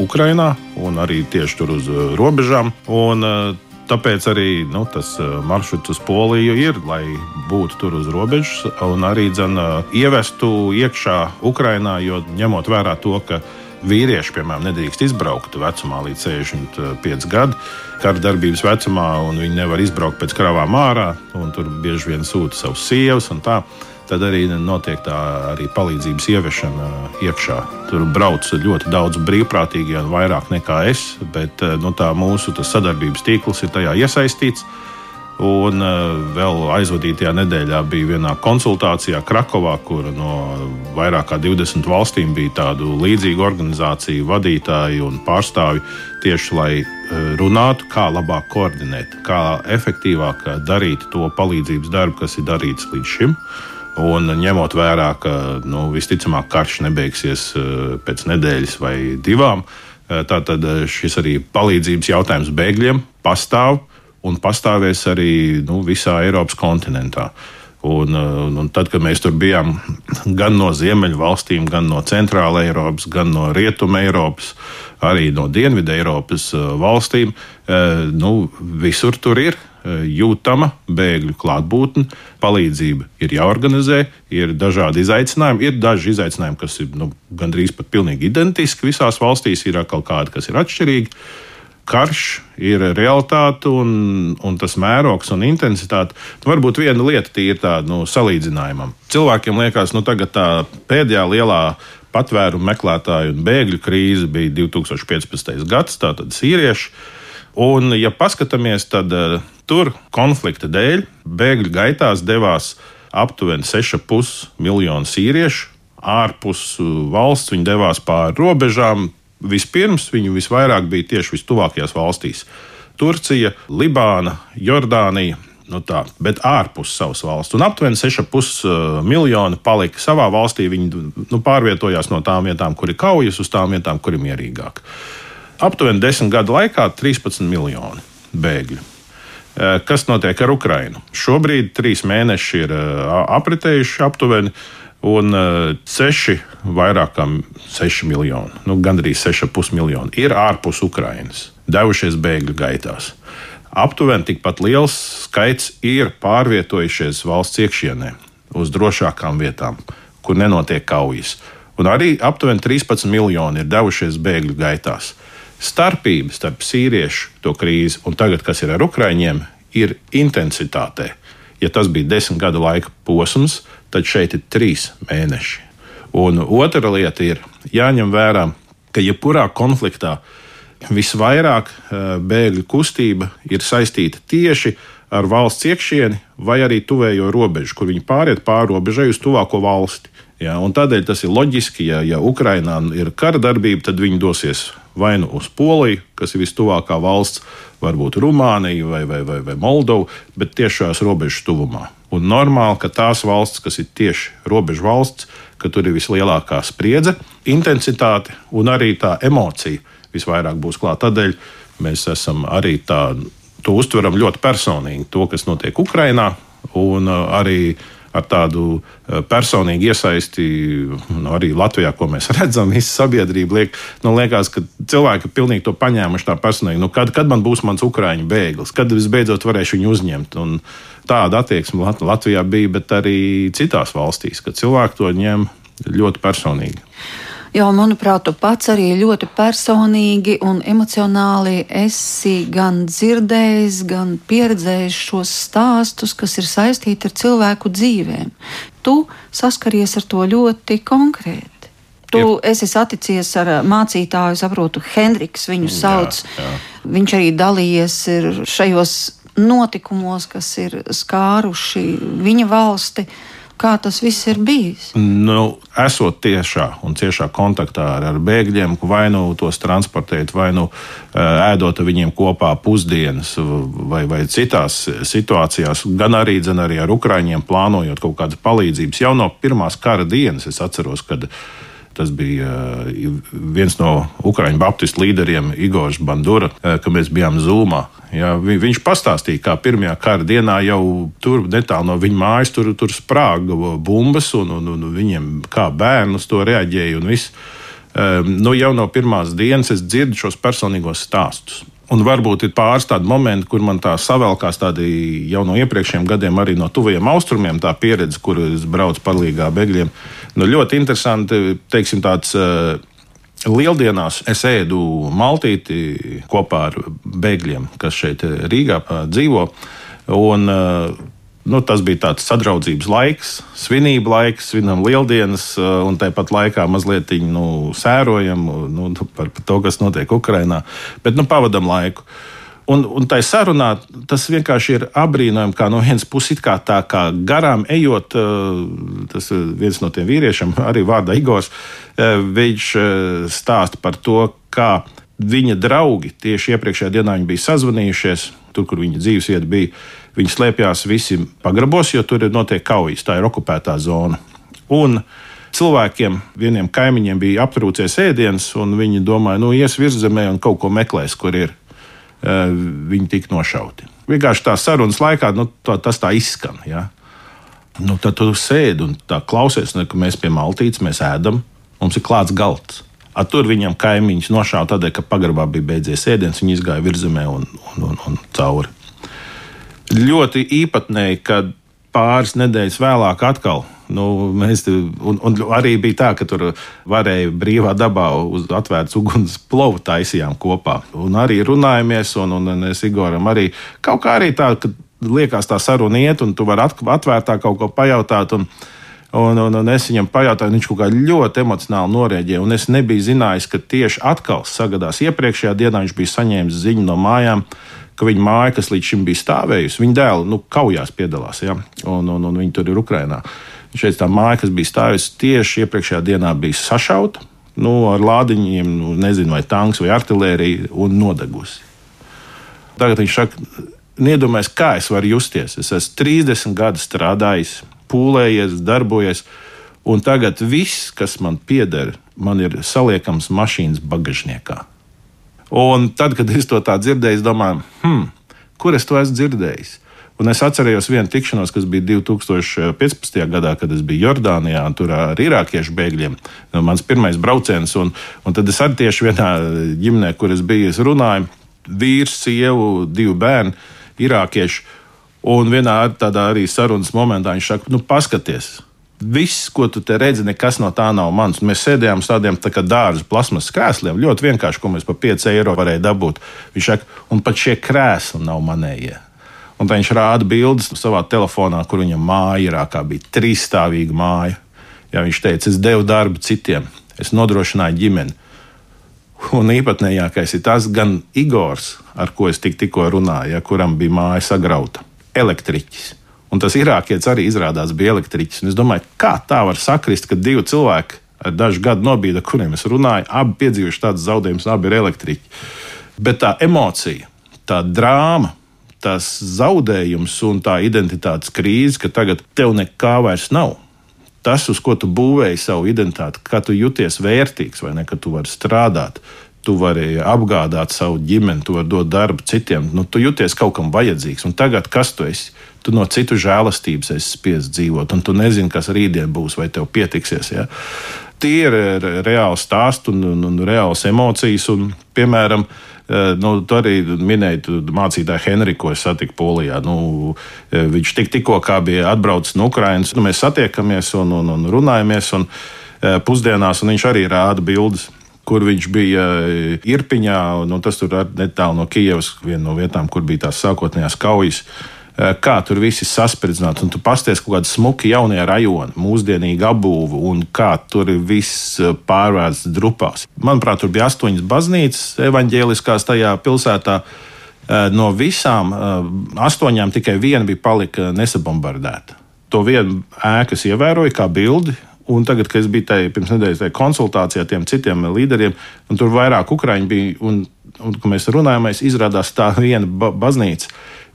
Ukrajinā, un arī tieši tur uz robežām. Un, uh, Tāpēc arī nu, tas uh, maršruts uz Poliju ir, lai būtu tur uz robežas un arī dzen, uh, ievestu iekšā Ukrajinā, jo ņemot vērā to, ka vīrieši, piemēram, nedrīkst izbraukt vecumā līdz 65 gadiem, kara darbības vecumā, un viņi nevar izbraukt pēc kravām ārā, un tur bieži vien sūta savus sievas un tā tad arī notiek tā arī palīdzības ieviešana iekšā. Tur brauc ļoti daudz brīvprātīgie, vairāk nekā es, bet eh, nu, mūsu sadarbības tīkls ir tajā iesaistīts. Un uh, vēl aizvadītajā nedēļā bija vienā konsultācijā Krakovā, kur no vairāk kā 20 valstīm bija tādu līdzīgu organizāciju vadītāji un pārstāvji tieši lai uh, runātu, kā labāk koordinēt, kā efektīvāk darīt to palīdzības darbu, kas ir darīts līdz šim. Uh, Un ņemot vērā, ka nu, visticamāk karš nebeigsies eh, pēc nedēļas vai divām, eh, tad eh, šis arī palīdzības jautājums bēgļiem pastāv un pastāvēs arī nu, visā Eiropas kontinentā. Un, un tad, kad mēs tur bijām gan no Ziemeļu valstīm, gan no Centrāla Eiropas, gan no Rietuma Eiropas, arī no Dienvidu Eiropas valstīm, nu, visur tur ir jūtama bēgļu klātbūtne, palīdzība ir jāorganizē, ir dažādi izaicinājumi. Ir daži izaicinājumi, kas ir nu, gandrīz pat pilnīgi identiski visās valstīs, ir kaut kādi, kas ir atšķirīgi. Karš ir realitāte, un, un tas mērogs un intensitāte. Nu, varbūt viena lieta ir tāda nu, salīdzinājumam. Cilvēkiem liekas, ka nu, tā pēdējā lielā patvērumu meklētāju un bēgļu krīze bija 2015. gads, tātad sīrieši Un, ja paskatāmies, tad uh, tur konflikta dēļ bēgļu gaitās devās aptuveni 6,5 miljonu sīriešu. Ārpus valsts viņi devās pāri robežām. Vispirms viņi visvairāk bija tieši vistuvākajās valstīs - Turcija, Libāna, Jordānija. Nu tā, bet ārpus savas valsts. Un aptuveni 6,5 miljoni palika savā valstī. Viņi nu, pārvietojās no tām vietām, kur ir kaujas, uz tām vietām, kur ir mierīgāk. Aptuveni 10 gadu laikā 13 miljoni bēgļu. Kas notiek ar Ukrajinu? Šobrīd trīs mēneši ir apritējuši aptuveni, un seši, vairāk kā 6 miljoni, nu, gandrīz 6,5 miljoni ir ārpus Ukrajinas, devušies bēgļu gaitās. Aptuveni tikpat liels skaits ir pārvietojušies valsts iekšienē, uz drošākām vietām, kur nenotiek kaujas. Un arī aptuveni 13 miljoni ir devušies bēgļu gaitās. Starpība starp sīriešu to krīzi un tagad, kas ir ar ukraiņiem, ir intensitātē. Ja tas bija desmit gadu laika posms, tad šeit ir trīs mēneši. Un otra lieta ir jāņem vērā, ka jebkurā konfliktā visvairāk bēgļu kustība ir saistīta tieši ar valsts iekšieni vai arī tuvējo robežu, kur viņi pāriet pāri robežai uz tuvāko valsti. Ja, tādēļ tas ir loģiski, ja, ja Ukrainā ir kara darbība, tad viņi dosies vai nu uz Poliju, kas ir vistuvākā valsts, varbūt Rumāniju vai, vai, vai, vai Moldovu, bet tieši šajās robežas tuvumā. Un normāli, ka tās valsts, kas ir tieši robežu valsts, ka tur ir vislielākā spriedze, intensitāte un arī tā emocija visvairāk būs klāta. Tādēļ mēs esam arī tā, to uztveram ļoti personīgi, to, kas notiek Ukrajinā, un uh, arī ar tādu eh, personīgu iesaisti nu, arī Latvijā, ko mēs redzam, visa sabiedrība liek, nu, liekas, ka cilvēki pilnīgi to paņēmuši tā personīgi. Nu, kad, kad man būs mans ukrāņu bēglis, kad es beidzot varēšu viņu uzņemt? Un tāda attieksme Latvijā bija, bet arī citās valstīs, kad cilvēki to ņem ļoti personīgi. Jo, manuprāt, tu pats arī ļoti personīgi un emocionāli esi gan dzirdējis, gan pieredzējis šos stāstus, kas ir saistīti ar cilvēku dzīvēm. Tu saskaries ar to ļoti konkrēti. Tu ir. esi saticies ar mācītāju, saprotu, Hendriks viņu sauc. Jā, jā. Viņš arī dalījies šajos notikumos, kas ir skāruši viņa valsti. Kā tas viss ir bijis? Nu, esot tiešā un ciešā kontaktā ar, ar bēgļiem, vai nu tos transportēt, vai nu ēdot ar viņiem kopā pusdienas, vai, vai citās situācijās, gan arī, gan arī ar Ukraiņiem plānojot kaut kādas palīdzības. Jau no pirmās kara dienas es atceros, kad Tas bija viens no Ukrāņu baptistu līderiem, Igors Bandura, kad mēs bijām Zūmā. Ja, viņš pastāstīja, kā pirmajā kara dienā jau tur netālu no viņa mājas tur, tur sprāga bumbas, un, un, un viņiem kā bērni uz to reaģēja. Nu, jau no pirmās dienas es dzirdu šos personīgos stāstus. Un varbūt ir pāris tādi momenti, kur man tā savēlkās tādi jau no iepriekšējiem gadiem, arī no tuvajiem austrumiem, tā pieredze, kur es braucu palīgā bēgļiem. Nu, ļoti interesanti, teiksim, tāds. Uh, Lieldienās es ēdu maltīti kopā ar bēgļiem, kas šeit Rīgā uh, dzīvo. Un, uh, nu, tas bija tāds sadraudzības laiks, svinību laiks, svinam lieldienas, uh, un tāpat laikā mazliet nu, sērojam nu, par, par to, kas notiek Ukrajinā. Bet nu, pavadam laiku. Un, un tā sarunā tas vienkārši ir apbrīnojami, kā no vienas puses, kā tā kā garām ejot, uh, tas viens no tiem vīriešiem, arī vārdā Igors, uh, viņš stāsta par to, kā viņa draugi tieši iepriekšējā dienā bija sazvanījušies, tur, kur viņa dzīvesvieta bija Viņi slēpjas visi pagrabos, jo tur ir notiek kaujas, tā ir okupētā zona. Un cilvēkiem, vieniem kaimiņiem bija aptrūcies ēdiens, un viņi domāja, nu, ies virzemē un kaut ko meklēs, kur ir. Eh, viņi tika nošauti. Vienkārši tā sarunas laikā nu, tā, tas tā izskan. Ja? Nu, tad tu sēdi un klausies, nu, ka mēs pie maltītes mēs ēdam, mums ir klāts galds. Ar tur viņam kaimiņš nošāva tādēļ, ka pagrabā bija beidzies ēdiens, viņi izgāja virzemē un, un, un, un cauri ļoti īpatnēji, kad pāris nedēļas vēlāk atkal. Nu, mēs, un, un arī bija tā, ka tur varēja brīvā dabā uz atvērtas uguns plovu taisījām kopā. Un arī runājamies, un, un, un es Igoram arī kaut kā arī tā, ka liekas tā saruna iet, un tu vari atvērtā kaut ko pajautāt. Un, Un, un, un es viņam pajautāju, viņš kaut kā ļoti emocionāli norēģēja. Es nebiju zinājis, ka tieši atkal sagadās iepriekšējā dienā viņš bija saņēmis ziņu no mājām, ka viņa māja, kas līdz šim bija stāvējusi, viņa dēls nu, kaujās piedalās, ja? un, un, un viņi tur ir Ukrajinā. Šeit tā māja, kas bija stāvējusi tieši iepriekšējā dienā, bija sašauta nu, ar lādiņiem, nu, nezinu, vai tanks vai artērija, un nodegusi. Tagad viņš saka, nedomājies, kā es varu justies. Es esmu 30 gadus strādājis, pūlējies, darbojies, un tagad viss, kas man pieder, man ir saliekams mašīnas bagažniekā. Un tad, kad es to tā dzirdēju, es domāju, hmm, kur es to esmu dzirdējis? Un es atceros vienu tikšanos, kas bija 2015. gadā, kad es biju Jordānijā, un tur ar irākiešu bēgļiem. Mans pirmais brauciens, un, un tad es arī tieši vienā ģimenē, kur es biju, es runāju, vīrs, sievu, divi bērni, irākieši. Un vienā tādā arī sarunas momentā viņš saka, nu, paskaties, Viss, ko tu te redzi, nekas no tā nav mans. Un mēs sēdējām uz tādiem tā dārza plasmas krēsliem, ļoti vienkārši, ko mēs par 5 eiro varējām dabūt. Viņš saka, un pat šie krēsli nav manējie. Un viņš rāda bildes savā telefonā, kur viņam māja ir kā bija trīsstāvīga māja. Ja viņš teica, es devu darbu citiem, es nodrošināju ģimeni. Un īpatnējākais ir tas, gan Igors, ar ko es tik, tikko runāju, ja, kuram bija māja sagrauta, elektriķis Un tas irākietis arī izrādās bija elektriķis. Un es domāju, kā tā var sakrist, ka divi cilvēki ar dažu gadu nobīdi, ar kuriem es runāju, abi piedzīvojuši tādus zaudējumus, abi ir elektriķi. Bet tā emocija, tā drāma, tas zaudējums un tā identitātes krīze, ka tagad tev nekā vairs nav. Tas, uz ko tu būvēji savu identitāti, kā tu jūties vērtīgs vai ne, ka tu vari strādāt, tu vari apgādāt savu ģimeni, tu vari dot darbu citiem. Nu, tu jūties kaut kam vajadzīgs. Un tagad kas tu esi? Tu no citu žēlastības esi spiests dzīvot, un tu nezini, kas rītdien būs, vai tev pietiksies. Ja? Tie ir reāli stāsti un, un, un reāls emocijas. Un, piemēram, eh, Nu, tu arī minēji mācītāju Henriku, ko es satiku Polijā. Nu, eh, viņš tik, tikko bija atbraucis no Ukrainas. Nu, mēs satiekamies un, un, un runājamies un, eh, pusdienās, un viņš arī rāda bildes kur viņš bija Irpiņā, nu, tas tur netālu no Kijavas, viena no vietām, kur bija tās sākotnējās kaujas. Eh, kā tur viss ir saspridzināts, un tu pasties kaut kāda smuka jaunie rajoni, mūsdienīga apbūve, un kā tur viss eh, pārvērsts drupās. Manuprāt, tur bija astoņas baznīcas evaņģēliskās tajā pilsētā. No visām astoņām tikai viena bija palika nesabombardēta. To vienu ēkas ievēroja kā bildi, Un tagad, kad es biju tajā pirms nedēļas tajā konsultācijā ar tiem citiem līderiem, un tur vairāk ukrāņi bija, un, un kad mēs runājām, izrādās tā viena ba baznīca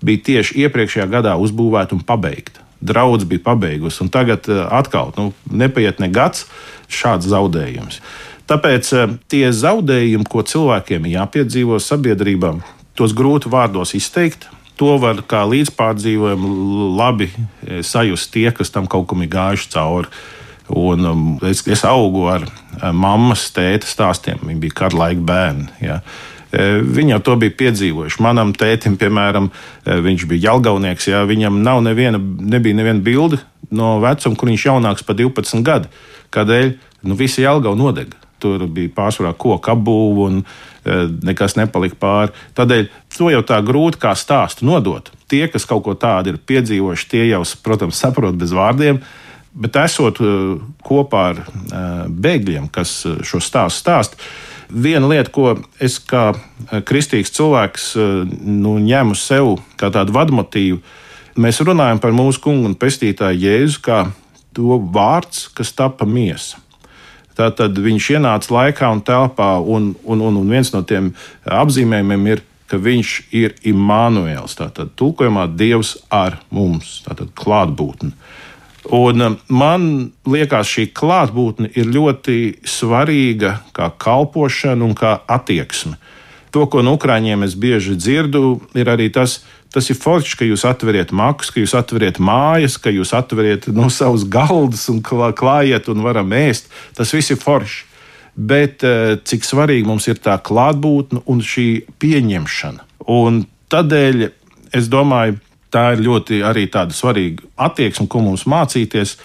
bija tieši iepriekšējā gadā uzbūvēta un pabeigta. Draudz bija pabeigusi, un tagad eh, atkal nu, nepaiet ne gads šāds zaudējums. Tāpēc eh, tie zaudējumi, ko cilvēkiem jāpiedzīvo sabiedrībā, tos grūti vārdos izteikt. To var kā līdzpārdzīvojumu labi eh, sajust tie, kas tam kaut kam ir gājuši cauri. Un, um, es, es augu ar mammas, tēta stāstiem. Viņi bija kādu laiku bērni. Ja. E, viņi jau to bija piedzīvojuši. Manam tētim, piemēram, e, viņš bija jalgaunieks. Ja, viņam nav neviena, nebija neviena bilde no vecuma, kur viņš jaunāks par 12 gadu. Kādēļ? Nu, visi jalgau nodega. Tur bija pārsvarā koku apbūve un e, nekas nepalika pāri. Tādēļ to jau tā grūti kā stāstu nodot. Tie, kas kaut ko tādu ir piedzīvojuši, tie jau, protams, saprot bez vārdiem. Bet esot kopā ar bēgļiem, kas šo stāstu stāst, viena lieta, ko es kā kristīgs cilvēks nu, ņemu sev kā tādu vadmotīvu, mēs runājam par mūsu kungu un pestītāju Jēzu kā to vārds, kas tapa miesa. Tātad viņš ienāca laikā un telpā, un, un, un, un viens no tiem apzīmējumiem ir, ka viņš ir Imānuēls. Tātad tulkojumā Dievs ar mums, tātad klātbūtne. Un um, man liekas, šī klātbūtne ir ļoti svarīga kā kalpošana un kā attieksme. To, ko no Ukrāņiem es bieži dzirdu, ir arī tas, tas ir forši, ka jūs atveriet makus, ka jūs atveriet mājas, ka jūs atveriet no nu, savus galdus un klājiet un varam ēst. Tas viss ir forši. Bet uh, cik svarīgi mums ir tā klātbūtne un šī pieņemšana. Un tādēļ es domāju, tā ir ļoti arī tāda svarīga attieksme, ko mums mācīties,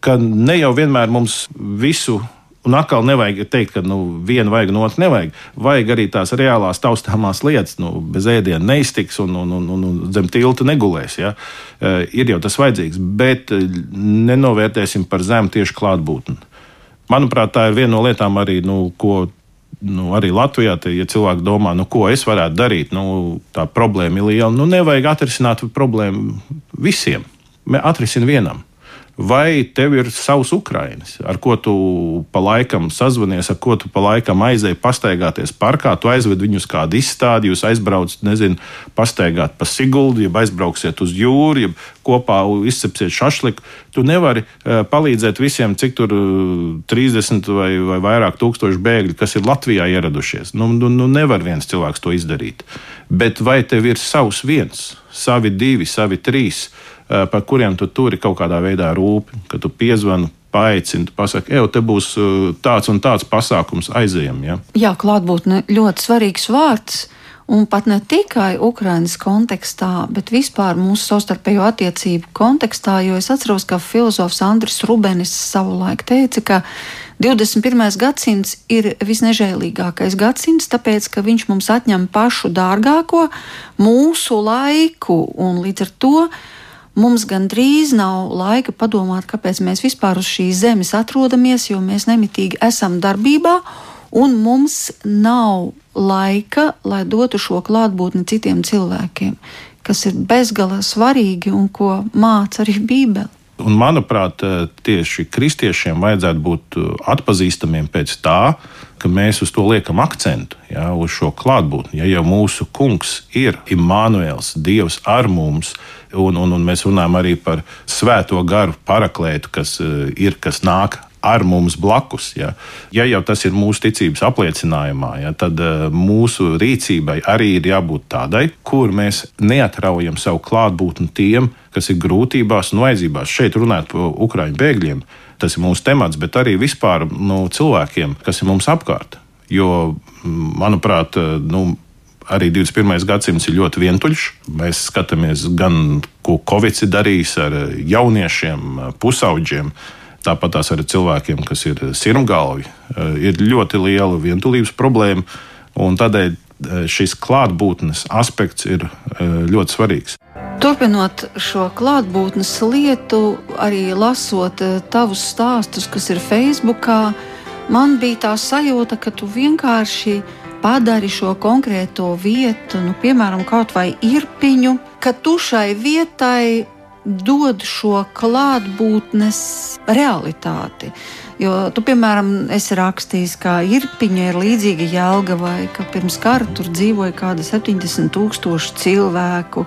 ka ne jau vienmēr mums visu Un atkal nevajag teikt, ka nu, vienu vajag, no otru nevajag. Vajag arī tās reālās taustāmās lietas. Nu, bez ēdiena neiztiks un, un, un, un, un zem tilta negulēs. Ja? Uh, ir jau tas vajadzīgs, bet nenovērtēsim par zemu tieši klātbūtni. Manuprāt, tā ir viena no lietām, arī, nu, ko nu, arī Latvijā, te, ja cilvēki domā, nu, ko es varētu darīt, nu, tā problēma ir liela. Nu, nevajag atrisināt problēmu visiem. Atrisina vienam. Vai tev ir savs Ukraiņas, ar ko tu pa laikam sazvanies, ar ko tu pa laikam aizēji pastaigāties parkā, tu aizved viņus kādu izstādi, jūs aizbraucat, nezinu, pastaigāt pa Siguldu, ja aizbrauksiet uz jūru, ja kopā izcepsiet šašliku. Tu nevari uh, palīdzēt visiem, cik tur uh, 30 vai, vai vairāk tūkstoši bēgļi, kas ir Latvijā ieradušies. Nu, nu, nu nevar viens cilvēks to izdarīt. Bet vai tev ir savs viens, savi divi, savi trīs? Eh, par kuriem tu turi kaut kādā veidā rūpi, ka tu piezvani. Paaicini, pasaki, ej, te būs eh, tāds un tāds pasākums, aizējam. Ja? Jā, klātbūtne ļoti svarīgs vārds. Un pat ne tikai Ukraiņas kontekstā, bet vispār mūsu savstarpējo attiecību kontekstā, jo es atceros, ka filozofs Andris Rubenis savulaik teica, ka 21. gadsimts ir visnežēlīgākais gadsimts, tāpēc, ka viņš mums atņem pašu dārgāko, mūsu laiku, un līdz ar to Mums gandrīz nav laika padomāt, kāpēc mēs vispār uz šīs zemes atrodamies, jo mēs nemitīgi esam darbībā, un mums nav laika, lai dotu šo klātbūtni citiem cilvēkiem, kas ir bezgalā svarīgi un ko māca arī Bībele. Un, manuprāt, tieši kristiešiem vajadzētu būt atpazīstamiem pēc tā, ka mēs uz to liekam akcentu, ja, uz šo klātbūtni. Ja jau mūsu kungs ir Imants, Dievs ar mums, un, un, un mēs runājam arī par svēto garu paraklētu, kas eh, ir, kas nāk ar mums blakus. Ja, ja jau tas ir mūsu ticības apliecinājumā, ja, tad uh, mūsu rīcībai arī ir jābūt tādai, kur mēs neatraujam savu klātbūtni tiem, kas ir grūtībās un vajadzībās. Šeit runājot par Ukraiņu bēgļiem, tas ir mūsu temats, bet arī vispār nu, cilvēkiem, kas ir mums apkārt. Jo, manuprāt, nu, arī 21. gadsimts ir ļoti vientuļš. Mēs skatāmies gan, ko Covid ir darījis ar jauniešiem, pusauģiem. Tāpat tās arī cilvēkiem, kas ir sirmgalvi, ir ļoti liela vientulības problēma. Tādēļ šis klātbūtnes aspekts ir ļoti svarīgs. Turpinot šo klātbūtnes lietu, arī lasot tavus stāstus, kas ir Facebook, man bija tā sajūta, ka tu vienkārši padari šo konkrēto vietu, nu, piemēram, kaut vai irpiņu, ka tu šai vietai dod šo klātbūtnes realitāti. Jo tu, piemēram, esi rakstījis, ka Irpiņa ir līdzīga Jālgavai, ka pirms kara tur dzīvoja kāda 70 tūkstoši cilvēku,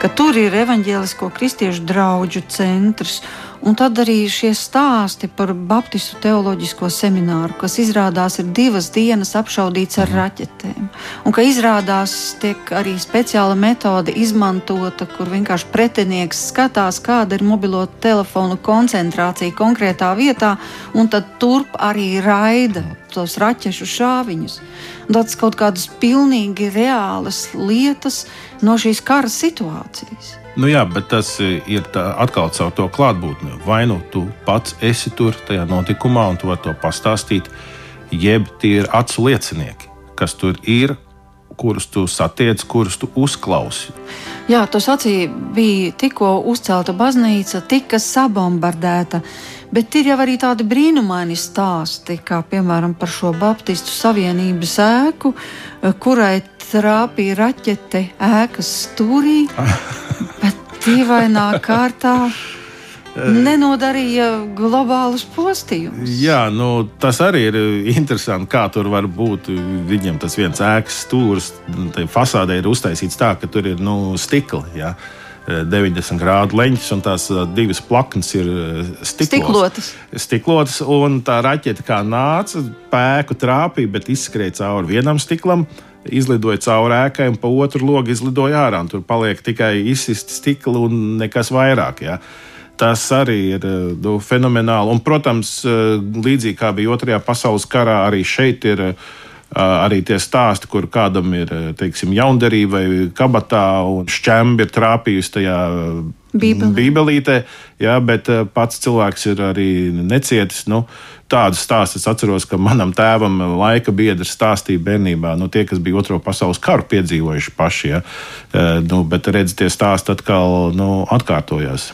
ka tur ir evaņģēlisko kristiešu draugu centrs. Un tad arī šie stāsti par Baptistu teoloģisko semināru, kas izrādās ir divas dienas apšaudīts ar raķetēm. Un ka izrādās tiek arī speciāla metode izmantota, kur vienkārši pretinieks skatās, kāda ir mobilo telefonu koncentrācija konkrētā vietā, un tad turp arī raida tos raķešu šāviņus. Tas kaut kādas pilnīgi reālas lietas no šīs kara situācijas. Nu jā, bet tas ir atkal caur to klātbūtni. Vai nu tu pats esi tur tajā notikumā un tu vari to pastāstīt, jeb tie ir acu liecinieki, kas tur ir, kurus tu satiec, kurus tu uzklausi. Jā, tas acī bija tikko uzcelta baznīca, tika sabombardēta. Bet ir jau arī tādi brīnumaini stāsti, kā piemēram par šo Baptistu Savienības ēku, kurai trāpīja raķete ēkas stūrī. dīvainā kārtā nenodarīja globālus postījumus. Jā, nu, tas arī ir interesanti, kā tur var būt. Viņam tas viens ēkas stūris, fasādē ir uztaisīts tā, ka tur ir nu, stikli. Ja? 90 grādu leņķis, un tās divas plaknes ir stiklos. stiklotas. Stiklotas, un tā raķete kā nāca, pēku trāpīja, bet izskrēja cauri vienam stiklam izlidoja cauri ēkai, un pa otru logu izlidoja ārā. Tur paliek tikai izsisti stikli un nekas vairāk. Ja. Tas arī ir nu, fenomenāli. Un, protams, eh, līdzīgi kā bija Otrajā pasaules karā, arī šeit ir eh, arī tie stāsti, kur kādam ir teiksim, jaundarība vai kabatā, un šķemba ir trāpījusi tajā Bībelē. Bībelītē, jā, bet eh, pats cilvēks ir arī necietis. Nu, Tādas stāstus es atceros, ka manam tēvam laika biedrs stāstīja bērnībā, nu, tie, kas bija Otro pasaules karu piedzīvojuši paši. Ja, Eh, nu, bet redz, tie stāsti atkal nu, atkārtojās.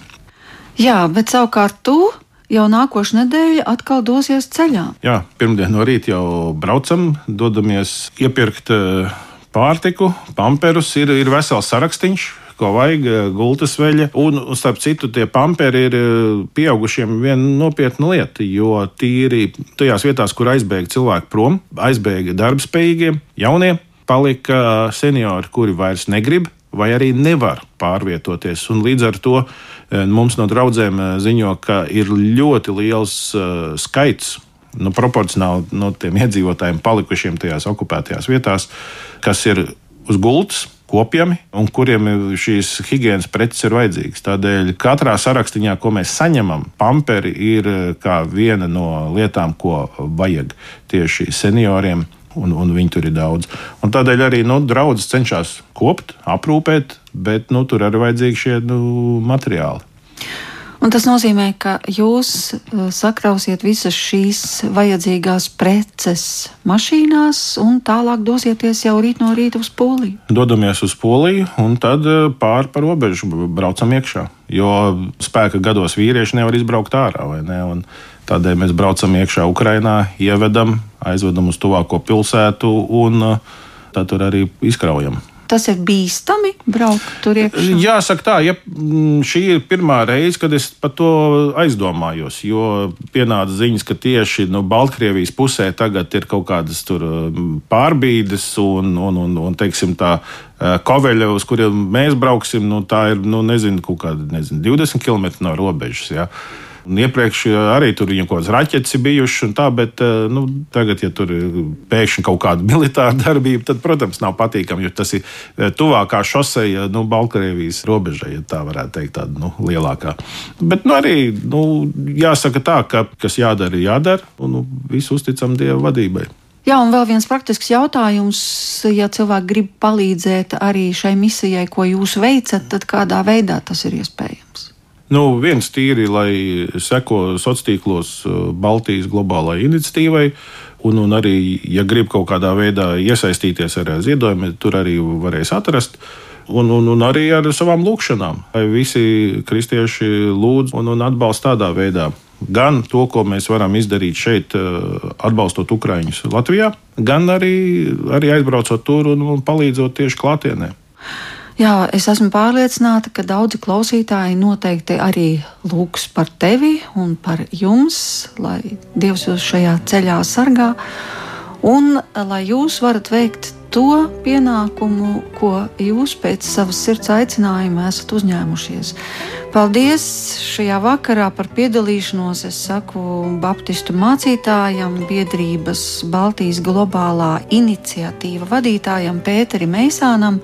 Jā, bet savukārt tu jau nākošais nedēļa atkal dosies ceļā. Jā, pirmdien no rīta jau braucam, dodamies iepirkt eh, pārtiku, pamperus. Ir, ir vesels sarakstīns, ko vajag, eh, gultas veļa. Un, starp citu, tie pamperi ir eh, pieaugušiem viena nopietna lieta, jo tīri tajās vietās, kur aizbēga cilvēki prom, aizbēga darbspējīgie, jaunie, palika seniori, kuri vairs negrib vai arī nevar pārvietoties. Un līdz ar to eh, mums no draudzēm eh, ziņo, ka ir ļoti liels skaits. Nu, proporcionāli no tiem iedzīvotājiem palikušiem tajās okupētajās vietās, kas ir uz gultas, kopjami un kuriem šīs higiēnas preces ir vajadzīgas. Tādēļ katrā sarakstā, ko mēs saņemam, pamperi ir kā viena no lietām, ko vajag tieši senioriem un, un viņi tur ir daudz. Un tādēļ arī nu, draugs cenšas kopt, aprūpēt, bet nu, tur arī vajadzīgi šie nu, materiāli. Un tas nozīmē, ka jūs uh, sakrausiet visas šīs vajadzīgās preces mašīnās un tālāk dosieties jau rīt no rīta uz Poliju. Dodamies uz Poliju un tad uh, pāri pa robežu braucam iekšā. Jo spēka gados vīrieši nevar izbraukt ārā. Ne? Tādēļ mēs braucam iekšā Ukrajinā, ievedam, aizvedam uz tuvāko pilsētu un uh, tad tur arī izkraujam. Tas ir bīstami braukt tur iekšā. Jāsaka, tā, ja šī ir pirmā reize, kad es par to aizdomājos. Jo pienāca ziņas, ka tieši nu, Baltkrievijas pusē tagad ir kaut kādas pārbīdes un, un, un, un teiksim, tā eh, koveļa, uz kuriem mēs brauksim, nu, tā ir nu, nezinu, kāda, nezinu, 20 km no robežas. Ja. Un iepriekš arī tur viņam kaut kādas raķetes bijušas, tā, bet eh, nu, tagad, ja tur ir pēkšņi kaut kāda militāra darbība, tad, protams, nav patīkami, jo tas ir eh, tuvākā šoseja nu, Baltkrievijas robežai, ja tā varētu teikt, tāda nu, lielākā. Bet nu, arī nu, jāsaka tā, ka kas jādara, jādara, un nu, visu uzticam Dieva vadībai. Jā, un vēl viens praktisks jautājums. Ja cilvēki grib palīdzēt arī šai misijai, ko jūs veicat, tad kādā veidā tas ir iespējams? Nu, viens tīri, lai seko sociālos tīklos uh, Baltijas globālajai iniciatīvai, un, un arī, ja grib kaut kādā veidā iesaistīties ar ziedojumiem, tur arī varēs atrast. Un, un, un arī ar savām lūkšanām. Lai visi kristieši lūdz un, un atbalsta tādā veidā. Gan to, ko mēs varam izdarīt šeit, uh, atbalstot Ukrāņus Latvijā, gan arī, arī aizbraucot tur un, un palīdzot tieši klātienē. Jā, es esmu pārliecināta, ka daudzi klausītāji noteikti arī lūgs par tevi un par jums, lai Dievs jūs šajā ceļā sargā un lai jūs varat veikt to pienākumu, ko jūs pēc savas sirds aicinājuma esat uzņēmušies. Paldies šajā vakarā par piedalīšanos. Es saku Baptistu mācītājam, biedrības Baltijas globālā iniciatīva vadītājam Pēterim Meisānam.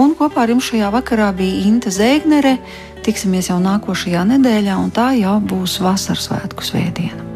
Un kopā ar jums šajā vakarā bija Inte Zēgnere. Tiksimies jau nākošajā nedēļā, un tā jau būs vasaras svētku svētdiena.